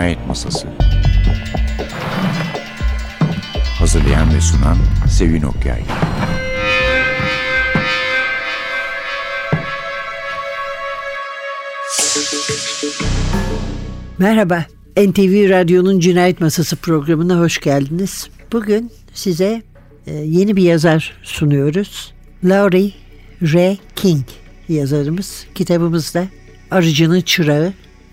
Cinayet Masası Hazırlayan ve sunan Sevin Okyay Merhaba, NTV Radyo'nun Cinayet Masası programına hoş geldiniz. Bugün size e, yeni bir yazar sunuyoruz. Laurie R. King yazarımız. Kitabımızda Arıcının Çırağı.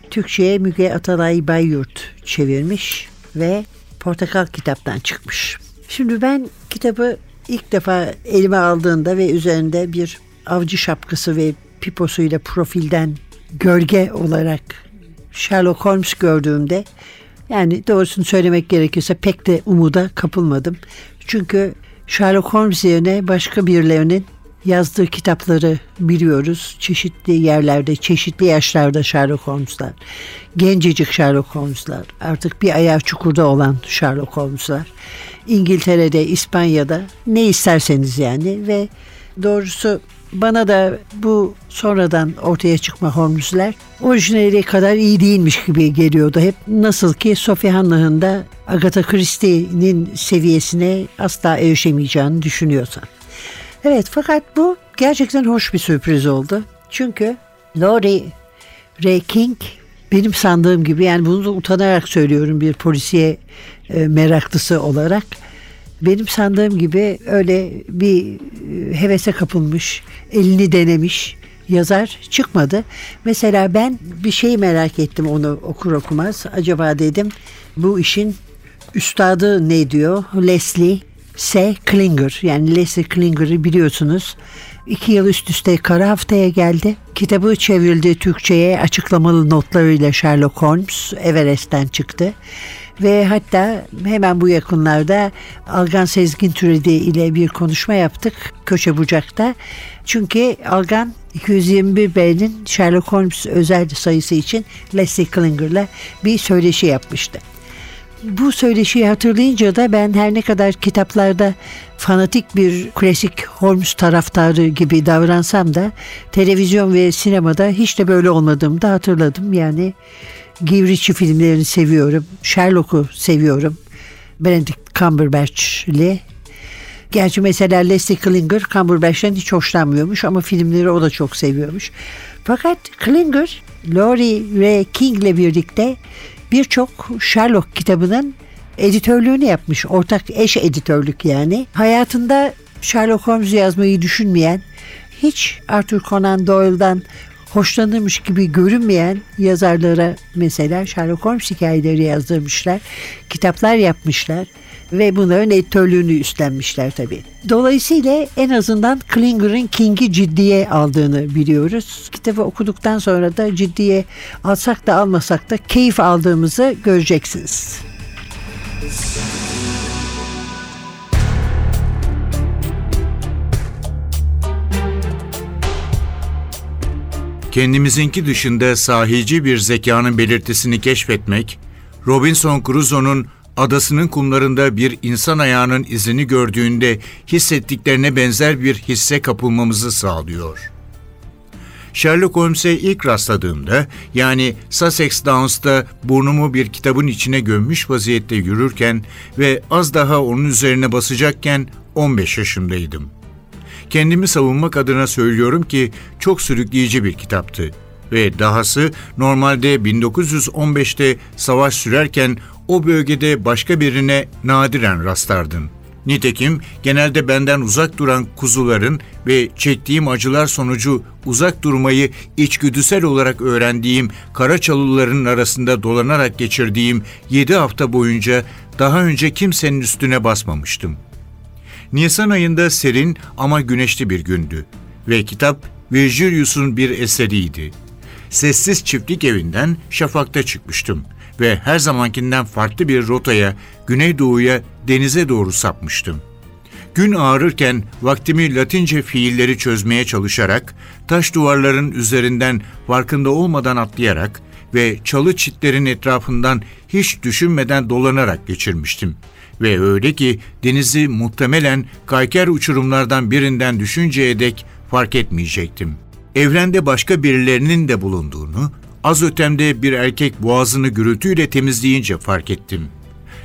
Türkçe'ye Müge Atalay Bayyurt çevirmiş ve Portakal kitaptan çıkmış. Şimdi ben kitabı ilk defa elime aldığında ve üzerinde bir avcı şapkası ve piposuyla profilden gölge olarak Sherlock Holmes gördüğümde yani doğrusunu söylemek gerekirse pek de umuda kapılmadım. Çünkü Sherlock Holmes yerine başka birilerinin yazdığı kitapları biliyoruz. Çeşitli yerlerde, çeşitli yaşlarda Sherlock Holmes'lar. Gencecik Sherlock Holmes'lar. Artık bir ayağı çukurda olan Sherlock Holmes'lar. İngiltere'de, İspanya'da ne isterseniz yani ve doğrusu bana da bu sonradan ortaya çıkma Holmes'ler orijinali kadar iyi değilmiş gibi geliyordu hep. Nasıl ki Sophie Hannah'ın da Agatha Christie'nin seviyesine asla erişemeyeceğini düşünüyorsan. Evet fakat bu gerçekten hoş bir sürpriz oldu. Çünkü Laurie Ray King benim sandığım gibi yani bunu da utanarak söylüyorum bir polisiye e, meraklısı olarak benim sandığım gibi öyle bir e, hevese kapılmış, elini denemiş yazar çıkmadı. Mesela ben bir şey merak ettim onu okur okumaz. Acaba dedim bu işin üstadı ne diyor? Leslie S. Klinger yani Leslie Klinger'ı biliyorsunuz. İki yıl üst üste kara haftaya geldi. Kitabı çevrildi Türkçe'ye açıklamalı notlarıyla Sherlock Holmes Everest'ten çıktı. Ve hatta hemen bu yakınlarda Algan Sezgin Türedi ile bir konuşma yaptık Köşe Bucak'ta. Çünkü Algan 221 B'nin Sherlock Holmes özel sayısı için Leslie Klinger'la bir söyleşi yapmıştı. Bu söyleşiyi hatırlayınca da ben her ne kadar kitaplarda fanatik bir klasik Holmes taraftarı gibi davransam da televizyon ve sinemada hiç de böyle olmadığımı da hatırladım. Yani Ritchie filmlerini seviyorum. Sherlock'u seviyorum. Benedict Cumberbatch ile. Gerçi mesela Leslie Klinger Cumberbatch'ten hiç hoşlanmıyormuş ama filmleri o da çok seviyormuş. Fakat Klinger, Laurie ve King ile birlikte birçok Sherlock kitabının editörlüğünü yapmış. Ortak eş editörlük yani. Hayatında Sherlock Holmes yazmayı düşünmeyen, hiç Arthur Conan Doyle'dan hoşlanırmış gibi görünmeyen yazarlara mesela Sherlock Holmes hikayeleri yazdırmışlar, kitaplar yapmışlar ve bunların editörlüğünü üstlenmişler tabii. Dolayısıyla en azından Klinger'ın King'i ciddiye aldığını biliyoruz. Kitabı okuduktan sonra da ciddiye alsak da almasak da keyif aldığımızı göreceksiniz. Kendimizinki dışında sahici bir zekanın belirtisini keşfetmek, Robinson Crusoe'nun adasının kumlarında bir insan ayağının izini gördüğünde hissettiklerine benzer bir hisse kapılmamızı sağlıyor. Sherlock Holmes'e ilk rastladığımda, yani Sussex Downs'ta burnumu bir kitabın içine gömmüş vaziyette yürürken ve az daha onun üzerine basacakken 15 yaşındaydım. Kendimi savunmak adına söylüyorum ki çok sürükleyici bir kitaptı ve dahası normalde 1915'te savaş sürerken o bölgede başka birine nadiren rastlardın. Nitekim genelde benden uzak duran kuzuların ve çektiğim acılar sonucu uzak durmayı içgüdüsel olarak öğrendiğim Karaçalıların arasında dolanarak geçirdiğim 7 hafta boyunca daha önce kimsenin üstüne basmamıştım.'' Nisan ayında serin ama güneşli bir gündü ve kitap Virgilius'un bir eseriydi. Sessiz çiftlik evinden şafakta çıkmıştım ve her zamankinden farklı bir rotaya, güneydoğuya, denize doğru sapmıştım. Gün ağrırken vaktimi Latince fiilleri çözmeye çalışarak, taş duvarların üzerinden farkında olmadan atlayarak ve çalı çitlerin etrafından hiç düşünmeden dolanarak geçirmiştim.'' ve öyle ki denizi muhtemelen kayker uçurumlardan birinden düşünceye dek fark etmeyecektim. Evrende başka birilerinin de bulunduğunu, Az ötemde bir erkek boğazını gürültüyle temizleyince fark ettim.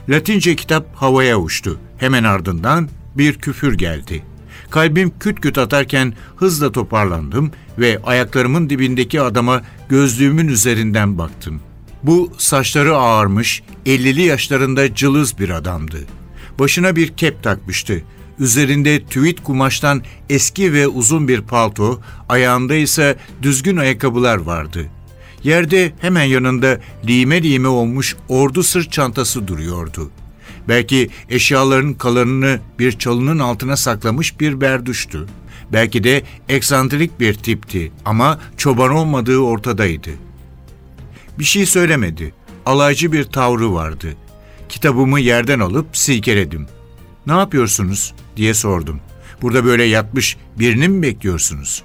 Latince kitap havaya uçtu. Hemen ardından bir küfür geldi. Kalbim küt küt atarken hızla toparlandım ve ayaklarımın dibindeki adama gözlüğümün üzerinden baktım. Bu saçları ağarmış, 50'li yaşlarında cılız bir adamdı. Başına bir kep takmıştı. Üzerinde tüvit kumaştan eski ve uzun bir palto, ayağında ise düzgün ayakkabılar vardı. Yerde hemen yanında lime lime olmuş ordu sırt çantası duruyordu. Belki eşyaların kalanını bir çalının altına saklamış bir berduştu. Belki de eksantrik bir tipti ama çoban olmadığı ortadaydı. Bir şey söylemedi. Alaycı bir tavrı vardı. Kitabımı yerden alıp silkeledim. Ne yapıyorsunuz diye sordum. Burada böyle yatmış birini mi bekliyorsunuz?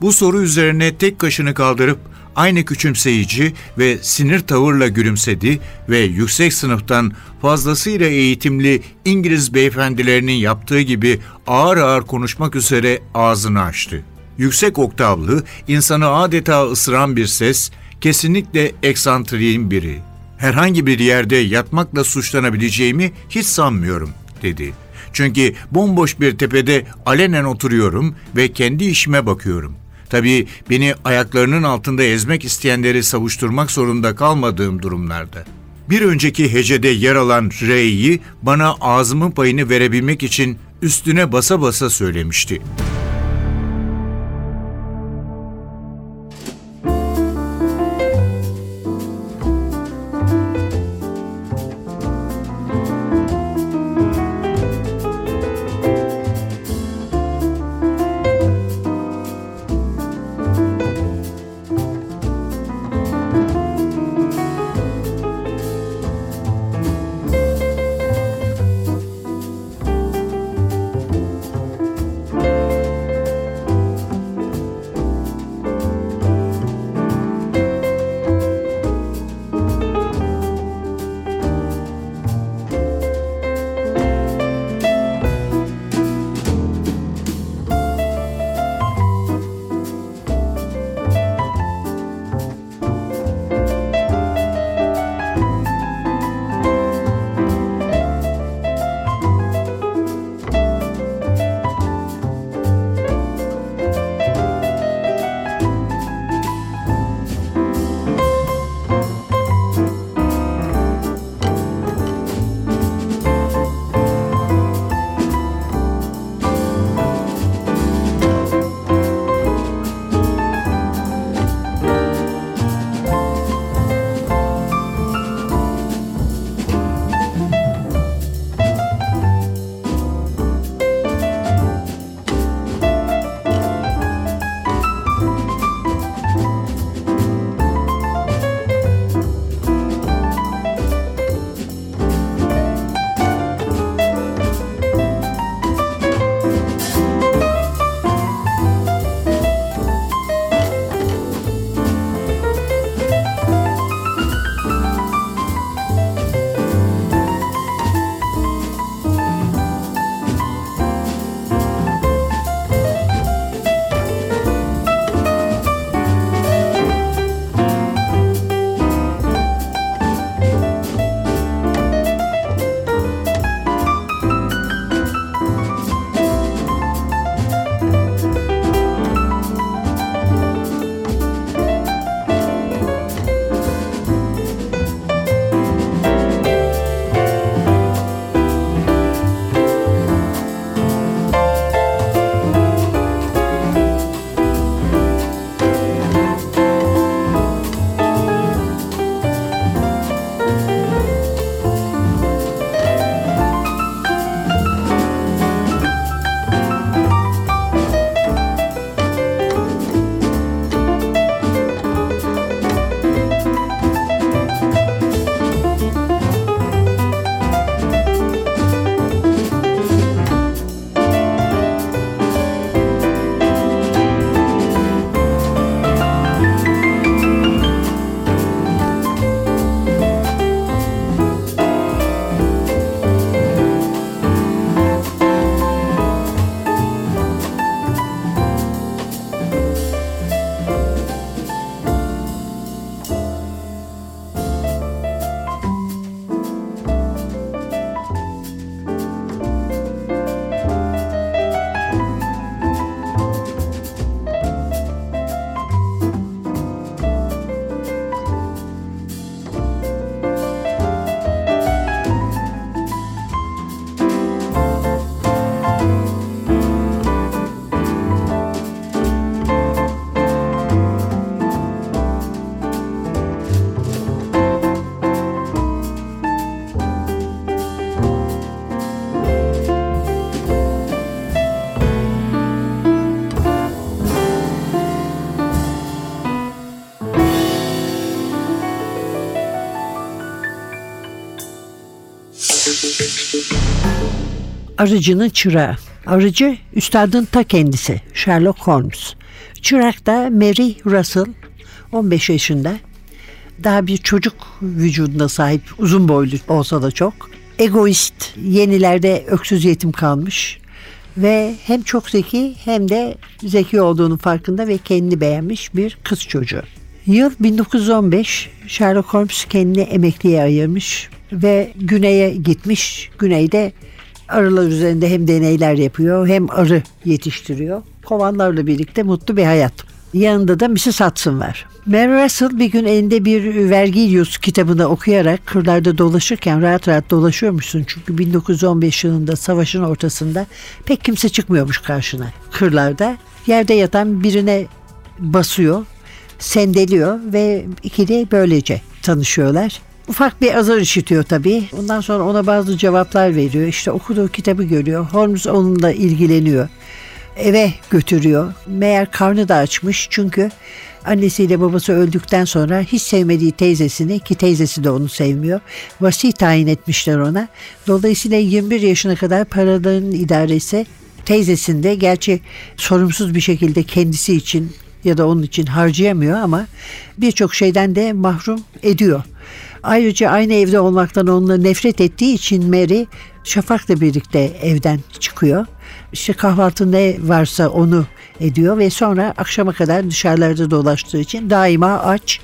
Bu soru üzerine tek kaşını kaldırıp aynı küçümseyici ve sinir tavırla gülümsedi ve yüksek sınıftan fazlasıyla eğitimli İngiliz beyefendilerinin yaptığı gibi ağır ağır konuşmak üzere ağzını açtı. Yüksek oktavlı, insanı adeta ısıran bir ses, kesinlikle eksantriğin biri. Herhangi bir yerde yatmakla suçlanabileceğimi hiç sanmıyorum, dedi. Çünkü bomboş bir tepede alenen oturuyorum ve kendi işime bakıyorum. Tabii beni ayaklarının altında ezmek isteyenleri savuşturmak zorunda kalmadığım durumlarda. Bir önceki hecede yer alan R'yi bana ağzımın payını verebilmek için üstüne basa basa söylemişti. Arıcının çırağı. Arıcı üstadın ta kendisi Sherlock Holmes. Çırak da Mary Russell 15 yaşında. Daha bir çocuk vücuduna sahip uzun boylu olsa da çok. Egoist yenilerde öksüz yetim kalmış. Ve hem çok zeki hem de zeki olduğunun farkında ve kendini beğenmiş bir kız çocuğu. Yıl 1915 Sherlock Holmes kendini emekliye ayırmış ve güneye gitmiş. Güneyde arılar üzerinde hem deneyler yapıyor hem arı yetiştiriyor. Kovanlarla birlikte mutlu bir hayat. Yanında da Mrs. Hudson var. Mary Russell bir gün elinde bir Vergilius kitabını okuyarak kırlarda dolaşırken rahat rahat dolaşıyormuşsun. Çünkü 1915 yılında savaşın ortasında pek kimse çıkmıyormuş karşına kırlarda. Yerde yatan birine basıyor, sendeliyor ve ikili böylece tanışıyorlar. Ufak bir azar işitiyor tabii. Ondan sonra ona bazı cevaplar veriyor. İşte okuduğu kitabı görüyor. Holmes onunla ilgileniyor. Eve götürüyor. Meğer karnı da açmış çünkü annesiyle babası öldükten sonra hiç sevmediği teyzesini ki teyzesi de onu sevmiyor. Vasi tayin etmişler ona. Dolayısıyla 21 yaşına kadar paraların idaresi teyzesinde gerçi sorumsuz bir şekilde kendisi için ya da onun için harcayamıyor ama birçok şeyden de mahrum ediyor. Ayrıca aynı evde olmaktan onunla nefret ettiği için Mary Şafak'la birlikte evden çıkıyor. İşte kahvaltı ne varsa onu ediyor ve sonra akşama kadar dışarılarda dolaştığı için daima aç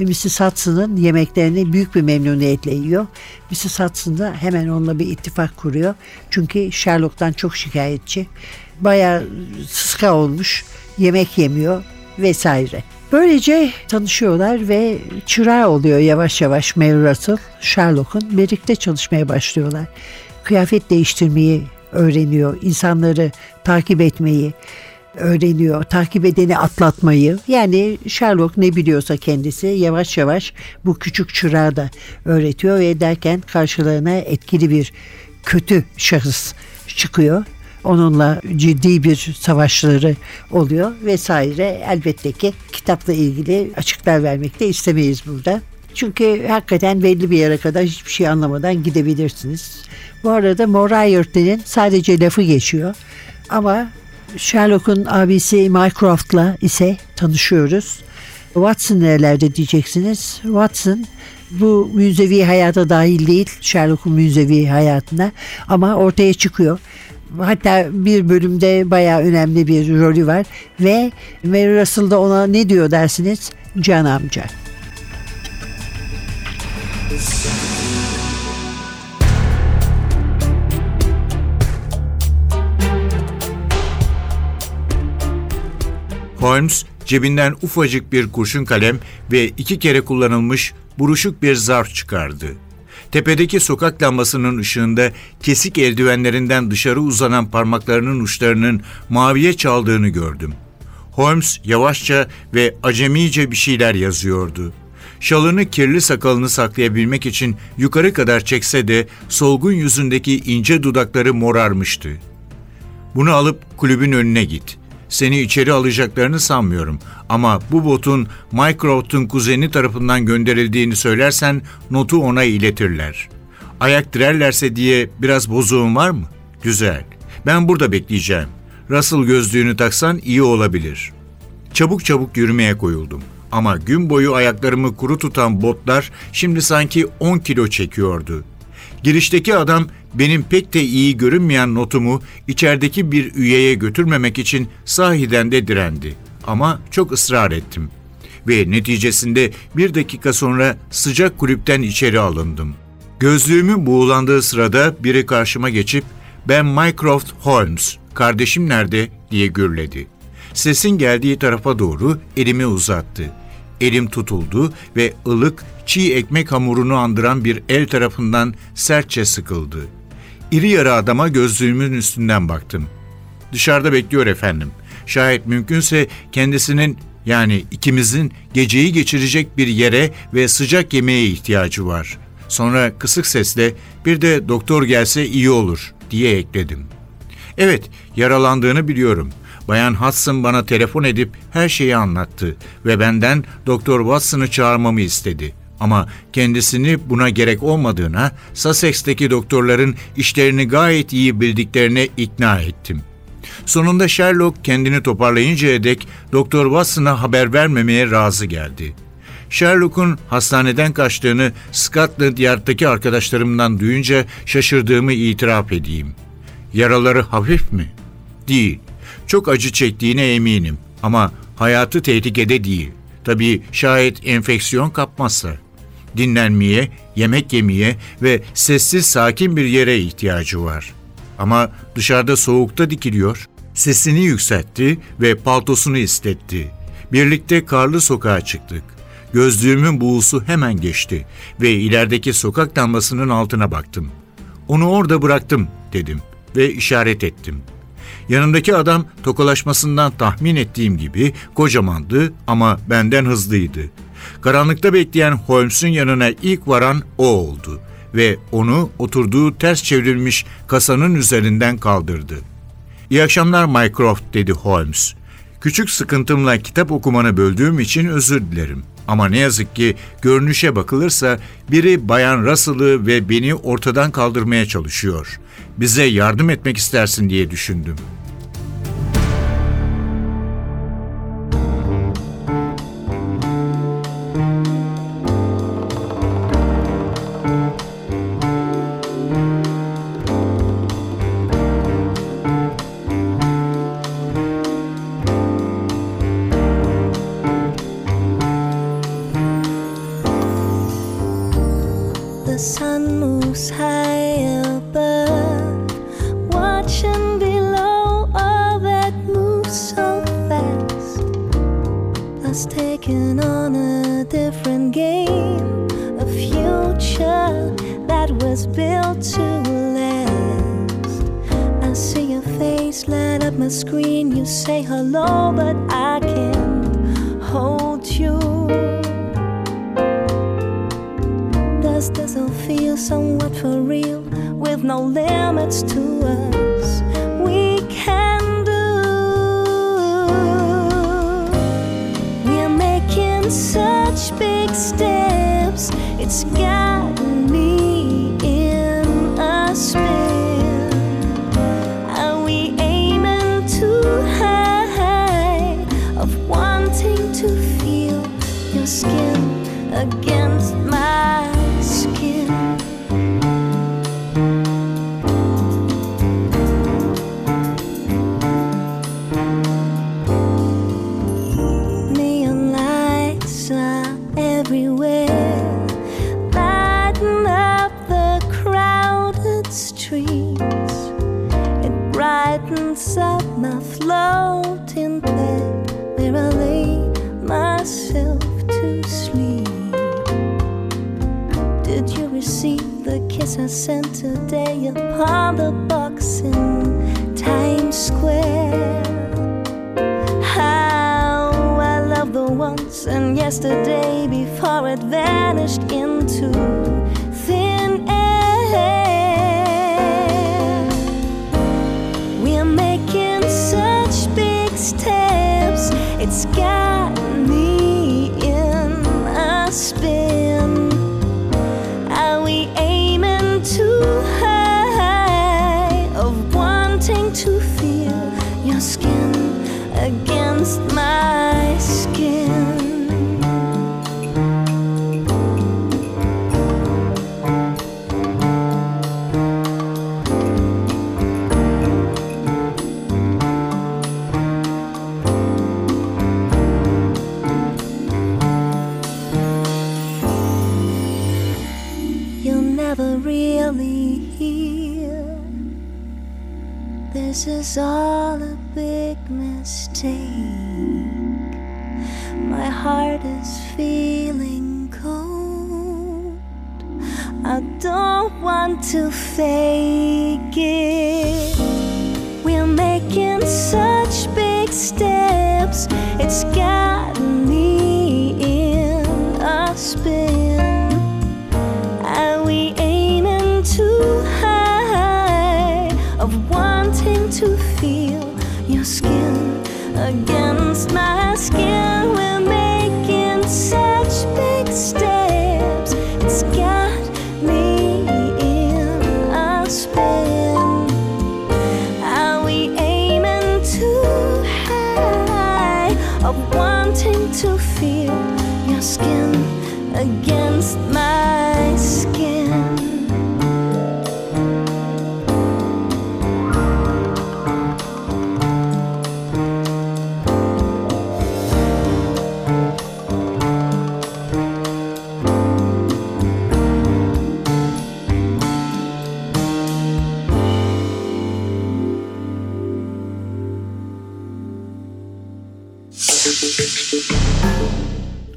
ve Mrs. Hudson'ın yemeklerini büyük bir memnuniyetle yiyor. Mrs. Hudson da hemen onunla bir ittifak kuruyor. Çünkü Sherlock'tan çok şikayetçi. Bayağı sıska olmuş. Yemek yemiyor vesaire. Böylece tanışıyorlar ve çırağı oluyor yavaş yavaş Mary Russell, Sherlock'un. Birlikte çalışmaya başlıyorlar. Kıyafet değiştirmeyi öğreniyor, insanları takip etmeyi öğreniyor, takip edeni atlatmayı. Yani Sherlock ne biliyorsa kendisi yavaş yavaş bu küçük çırağı da öğretiyor ve derken karşılarına etkili bir kötü şahıs çıkıyor onunla ciddi bir savaşları oluyor vesaire. Elbette ki kitapla ilgili açıklar vermek de istemeyiz burada. Çünkü hakikaten belli bir yere kadar hiçbir şey anlamadan gidebilirsiniz. Bu arada Moriarty'nin sadece lafı geçiyor. Ama Sherlock'un abisi Mycroft'la ise tanışıyoruz. Watson nerelerde diyeceksiniz. Watson bu münzevi hayata dahil değil Sherlock'un münzevi hayatına ama ortaya çıkıyor. Hatta bir bölümde bayağı önemli bir rolü var ve Mary Russell da ona ne diyor dersiniz? Can amca. Holmes cebinden ufacık bir kurşun kalem ve iki kere kullanılmış buruşuk bir zarf çıkardı. Tepedeki sokak lambasının ışığında kesik eldivenlerinden dışarı uzanan parmaklarının uçlarının maviye çaldığını gördüm. Holmes yavaşça ve acemice bir şeyler yazıyordu. Şalını kirli sakalını saklayabilmek için yukarı kadar çekse de solgun yüzündeki ince dudakları morarmıştı. Bunu alıp kulübün önüne git. Seni içeri alacaklarını sanmıyorum ama bu botun Mycroft'un kuzeni tarafından gönderildiğini söylersen notu ona iletirler. Ayak direrlerse diye biraz bozuğun var mı? Güzel. Ben burada bekleyeceğim. Russell gözlüğünü taksan iyi olabilir. Çabuk çabuk yürümeye koyuldum. Ama gün boyu ayaklarımı kuru tutan botlar şimdi sanki 10 kilo çekiyordu. Girişteki adam benim pek de iyi görünmeyen notumu içerideki bir üyeye götürmemek için sahiden de direndi. Ama çok ısrar ettim. Ve neticesinde bir dakika sonra sıcak kulüpten içeri alındım. Gözlüğümün buğulandığı sırada biri karşıma geçip ben Mycroft Holmes, kardeşim nerede diye gürledi. Sesin geldiği tarafa doğru elimi uzattı. Elim tutuldu ve ılık, çiğ ekmek hamurunu andıran bir el tarafından sertçe sıkıldı. İri yarı adama gözlüğümün üstünden baktım. Dışarıda bekliyor efendim. Şayet mümkünse kendisinin yani ikimizin geceyi geçirecek bir yere ve sıcak yemeğe ihtiyacı var. Sonra kısık sesle bir de doktor gelse iyi olur diye ekledim. Evet, yaralandığını biliyorum. Bayan Hudson bana telefon edip her şeyi anlattı ve benden Doktor Watson'ı çağırmamı istedi. Ama kendisini buna gerek olmadığına, Sussex'teki doktorların işlerini gayet iyi bildiklerine ikna ettim. Sonunda Sherlock kendini toparlayıncaya dek Doktor Watson'a haber vermemeye razı geldi. Sherlock'un hastaneden kaçtığını Scotland Yard'daki arkadaşlarımdan duyunca şaşırdığımı itiraf edeyim. Yaraları hafif mi? Değil. Çok acı çektiğine eminim ama hayatı tehlikede değil. Tabii şayet enfeksiyon kapmazsa. Dinlenmeye, yemek yemeye ve sessiz sakin bir yere ihtiyacı var. Ama dışarıda soğukta dikiliyor. Sesini yükseltti ve paltosunu istetti. Birlikte karlı sokağa çıktık. Gözlüğümün buğusu hemen geçti ve ilerideki sokak lambasının altına baktım. Onu orada bıraktım dedim ve işaret ettim. Yanımdaki adam tokalaşmasından tahmin ettiğim gibi kocamandı ama benden hızlıydı. Karanlıkta bekleyen Holmes'un yanına ilk varan o oldu ve onu oturduğu ters çevrilmiş kasanın üzerinden kaldırdı. İyi akşamlar Mycroft dedi Holmes. Küçük sıkıntımla kitap okumanı böldüğüm için özür dilerim. Ama ne yazık ki görünüşe bakılırsa biri Bayan Russell'ı ve beni ortadan kaldırmaya çalışıyor. Bize yardım etmek istersin diye düşündüm. It's got I sent today upon the box in Times Square? How I love the once and yesterday before it vanished into thin air. We're making such big steps, it's got This is all a big mistake. My heart is feeling cold. I don't want to fake it.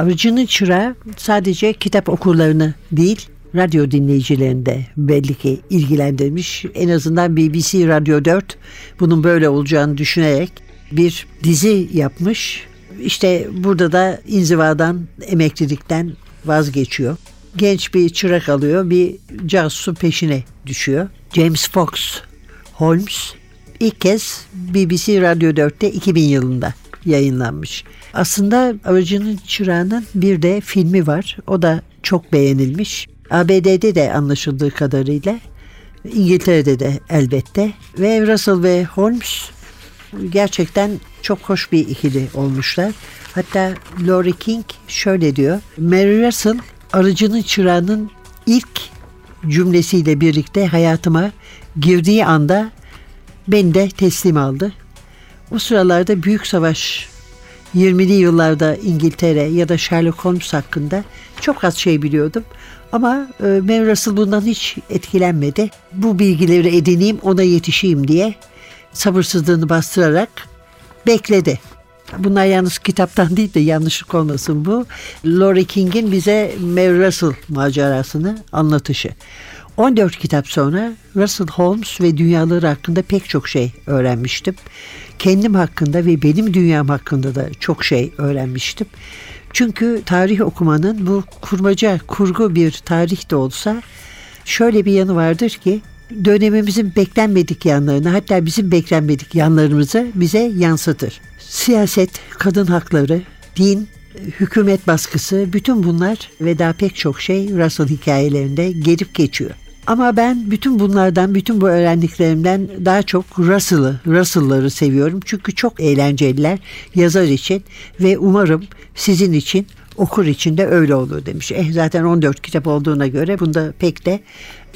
Arıcının çırağı sadece kitap okurlarını değil, radyo dinleyicilerini de belli ki ilgilendirmiş. En azından BBC Radyo 4 bunun böyle olacağını düşünerek bir dizi yapmış. İşte burada da inzivadan, emeklilikten vazgeçiyor. Genç bir çırak alıyor, bir casusu peşine düşüyor. James Fox Holmes ilk kez BBC Radyo 4'te 2000 yılında yayınlanmış. Aslında Arıcı'nın Çırağı'nın bir de filmi var. O da çok beğenilmiş. ABD'de de anlaşıldığı kadarıyla. İngiltere'de de elbette. Ve Russell ve Holmes gerçekten çok hoş bir ikili olmuşlar. Hatta Laurie King şöyle diyor. Mary Russell Arıcı'nın Çırağı'nın ilk cümlesiyle birlikte hayatıma girdiği anda beni de teslim aldı. O sıralarda Büyük Savaş 20'li yıllarda İngiltere ya da Sherlock Holmes hakkında çok az şey biliyordum. Ama e, Mary Russell bundan hiç etkilenmedi. Bu bilgileri edineyim ona yetişeyim diye sabırsızlığını bastırarak bekledi. Bunlar yalnız kitaptan değil de yanlışlık olmasın bu. Laurie King'in bize Mary Russell macerasını anlatışı. 14 kitap sonra Russell Holmes ve dünyaları hakkında pek çok şey öğrenmiştim. Kendim hakkında ve benim dünyam hakkında da çok şey öğrenmiştim. Çünkü tarih okumanın bu kurmaca, kurgu bir tarih de olsa şöyle bir yanı vardır ki dönemimizin beklenmedik yanlarını hatta bizim beklenmedik yanlarımızı bize yansıtır. Siyaset, kadın hakları, din, hükümet baskısı bütün bunlar ve daha pek çok şey Russell hikayelerinde gelip geçiyor. Ama ben bütün bunlardan, bütün bu öğrendiklerimden daha çok Russell'ı, Russell'ları seviyorum. Çünkü çok eğlenceliler yazar için ve umarım sizin için okur için de öyle olur demiş. Eh zaten 14 kitap olduğuna göre bunda pek de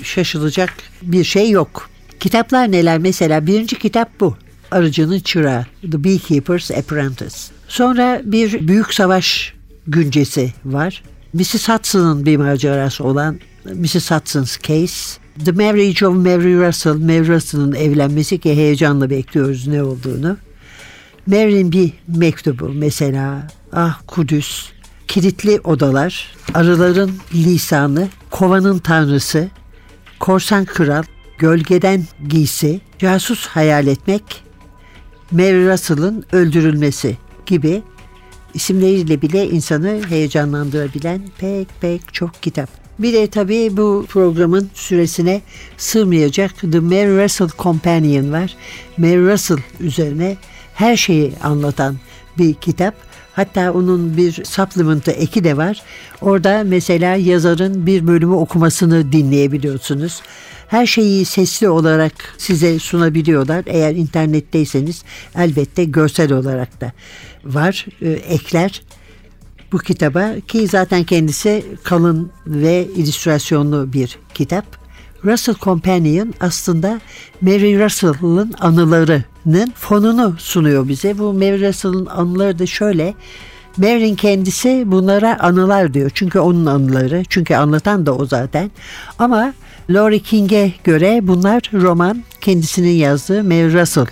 şaşılacak bir şey yok. Kitaplar neler? Mesela birinci kitap bu. Arıcının Çırağı, The Beekeeper's Apprentice. Sonra bir büyük savaş güncesi var. Mrs. Hudson'ın bir macerası olan Mrs. Hudson's Case. The Marriage of Mary Russell, Mary Russell'ın evlenmesi ki heyecanla bekliyoruz ne olduğunu. Mary'nin bir mektubu mesela, ah Kudüs, kilitli odalar, arıların lisanı, kovanın tanrısı, korsan kral, gölgeden giysi, casus hayal etmek, Mary Russell'ın öldürülmesi gibi isimleriyle bile insanı heyecanlandırabilen pek pek çok kitap. Bir de tabii bu programın süresine sığmayacak The Mary Russell Companion var. Mary Russell üzerine her şeyi anlatan bir kitap. Hatta onun bir supplement'ı eki de var. Orada mesela yazarın bir bölümü okumasını dinleyebiliyorsunuz. Her şeyi sesli olarak size sunabiliyorlar. Eğer internetteyseniz elbette görsel olarak da var. Ee, ekler bu kitaba ki zaten kendisi kalın ve illüstrasyonlu bir kitap. Russell Companion aslında Mary Russell'ın anılarının fonunu sunuyor bize. Bu Mary Russell'ın anıları da şöyle. Mary'in kendisi bunlara anılar diyor. Çünkü onun anıları. Çünkü anlatan da o zaten. Ama Laurie King'e göre bunlar roman kendisinin yazdığı Mary Russell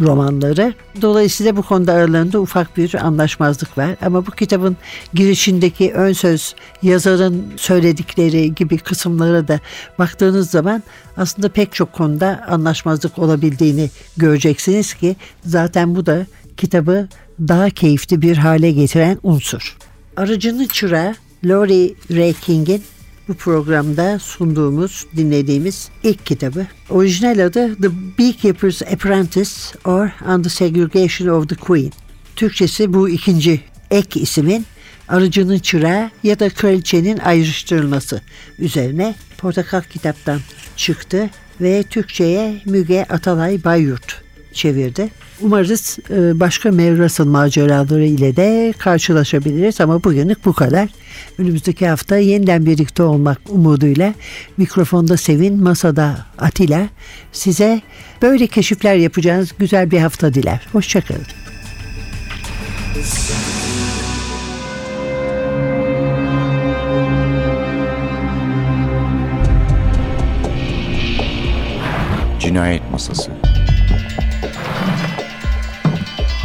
romanları. Dolayısıyla bu konuda aralarında ufak bir anlaşmazlık var. Ama bu kitabın girişindeki ön söz yazarın söyledikleri gibi kısımlara da baktığınız zaman aslında pek çok konuda anlaşmazlık olabildiğini göreceksiniz ki zaten bu da kitabı daha keyifli bir hale getiren unsur. Arıcının Çırağı Laurie Ray King'in bu programda sunduğumuz, dinlediğimiz ilk kitabı. Orijinal adı The Beekeeper's Apprentice or On the Segregation of the Queen. Türkçesi bu ikinci ek isimin Arıcının Çırağı ya da Kraliçenin Ayrıştırılması üzerine Portakal kitaptan çıktı ve Türkçe'ye Müge Atalay Bayyurt çevirdi. Umarız e, başka Russell maceraları ile de karşılaşabiliriz ama bugünlük bu kadar. Önümüzdeki hafta yeniden birlikte olmak umuduyla mikrofonda Sevin, masada Atilla size böyle keşifler yapacağınız güzel bir hafta diler. Hoşçakalın. Cinayet Masası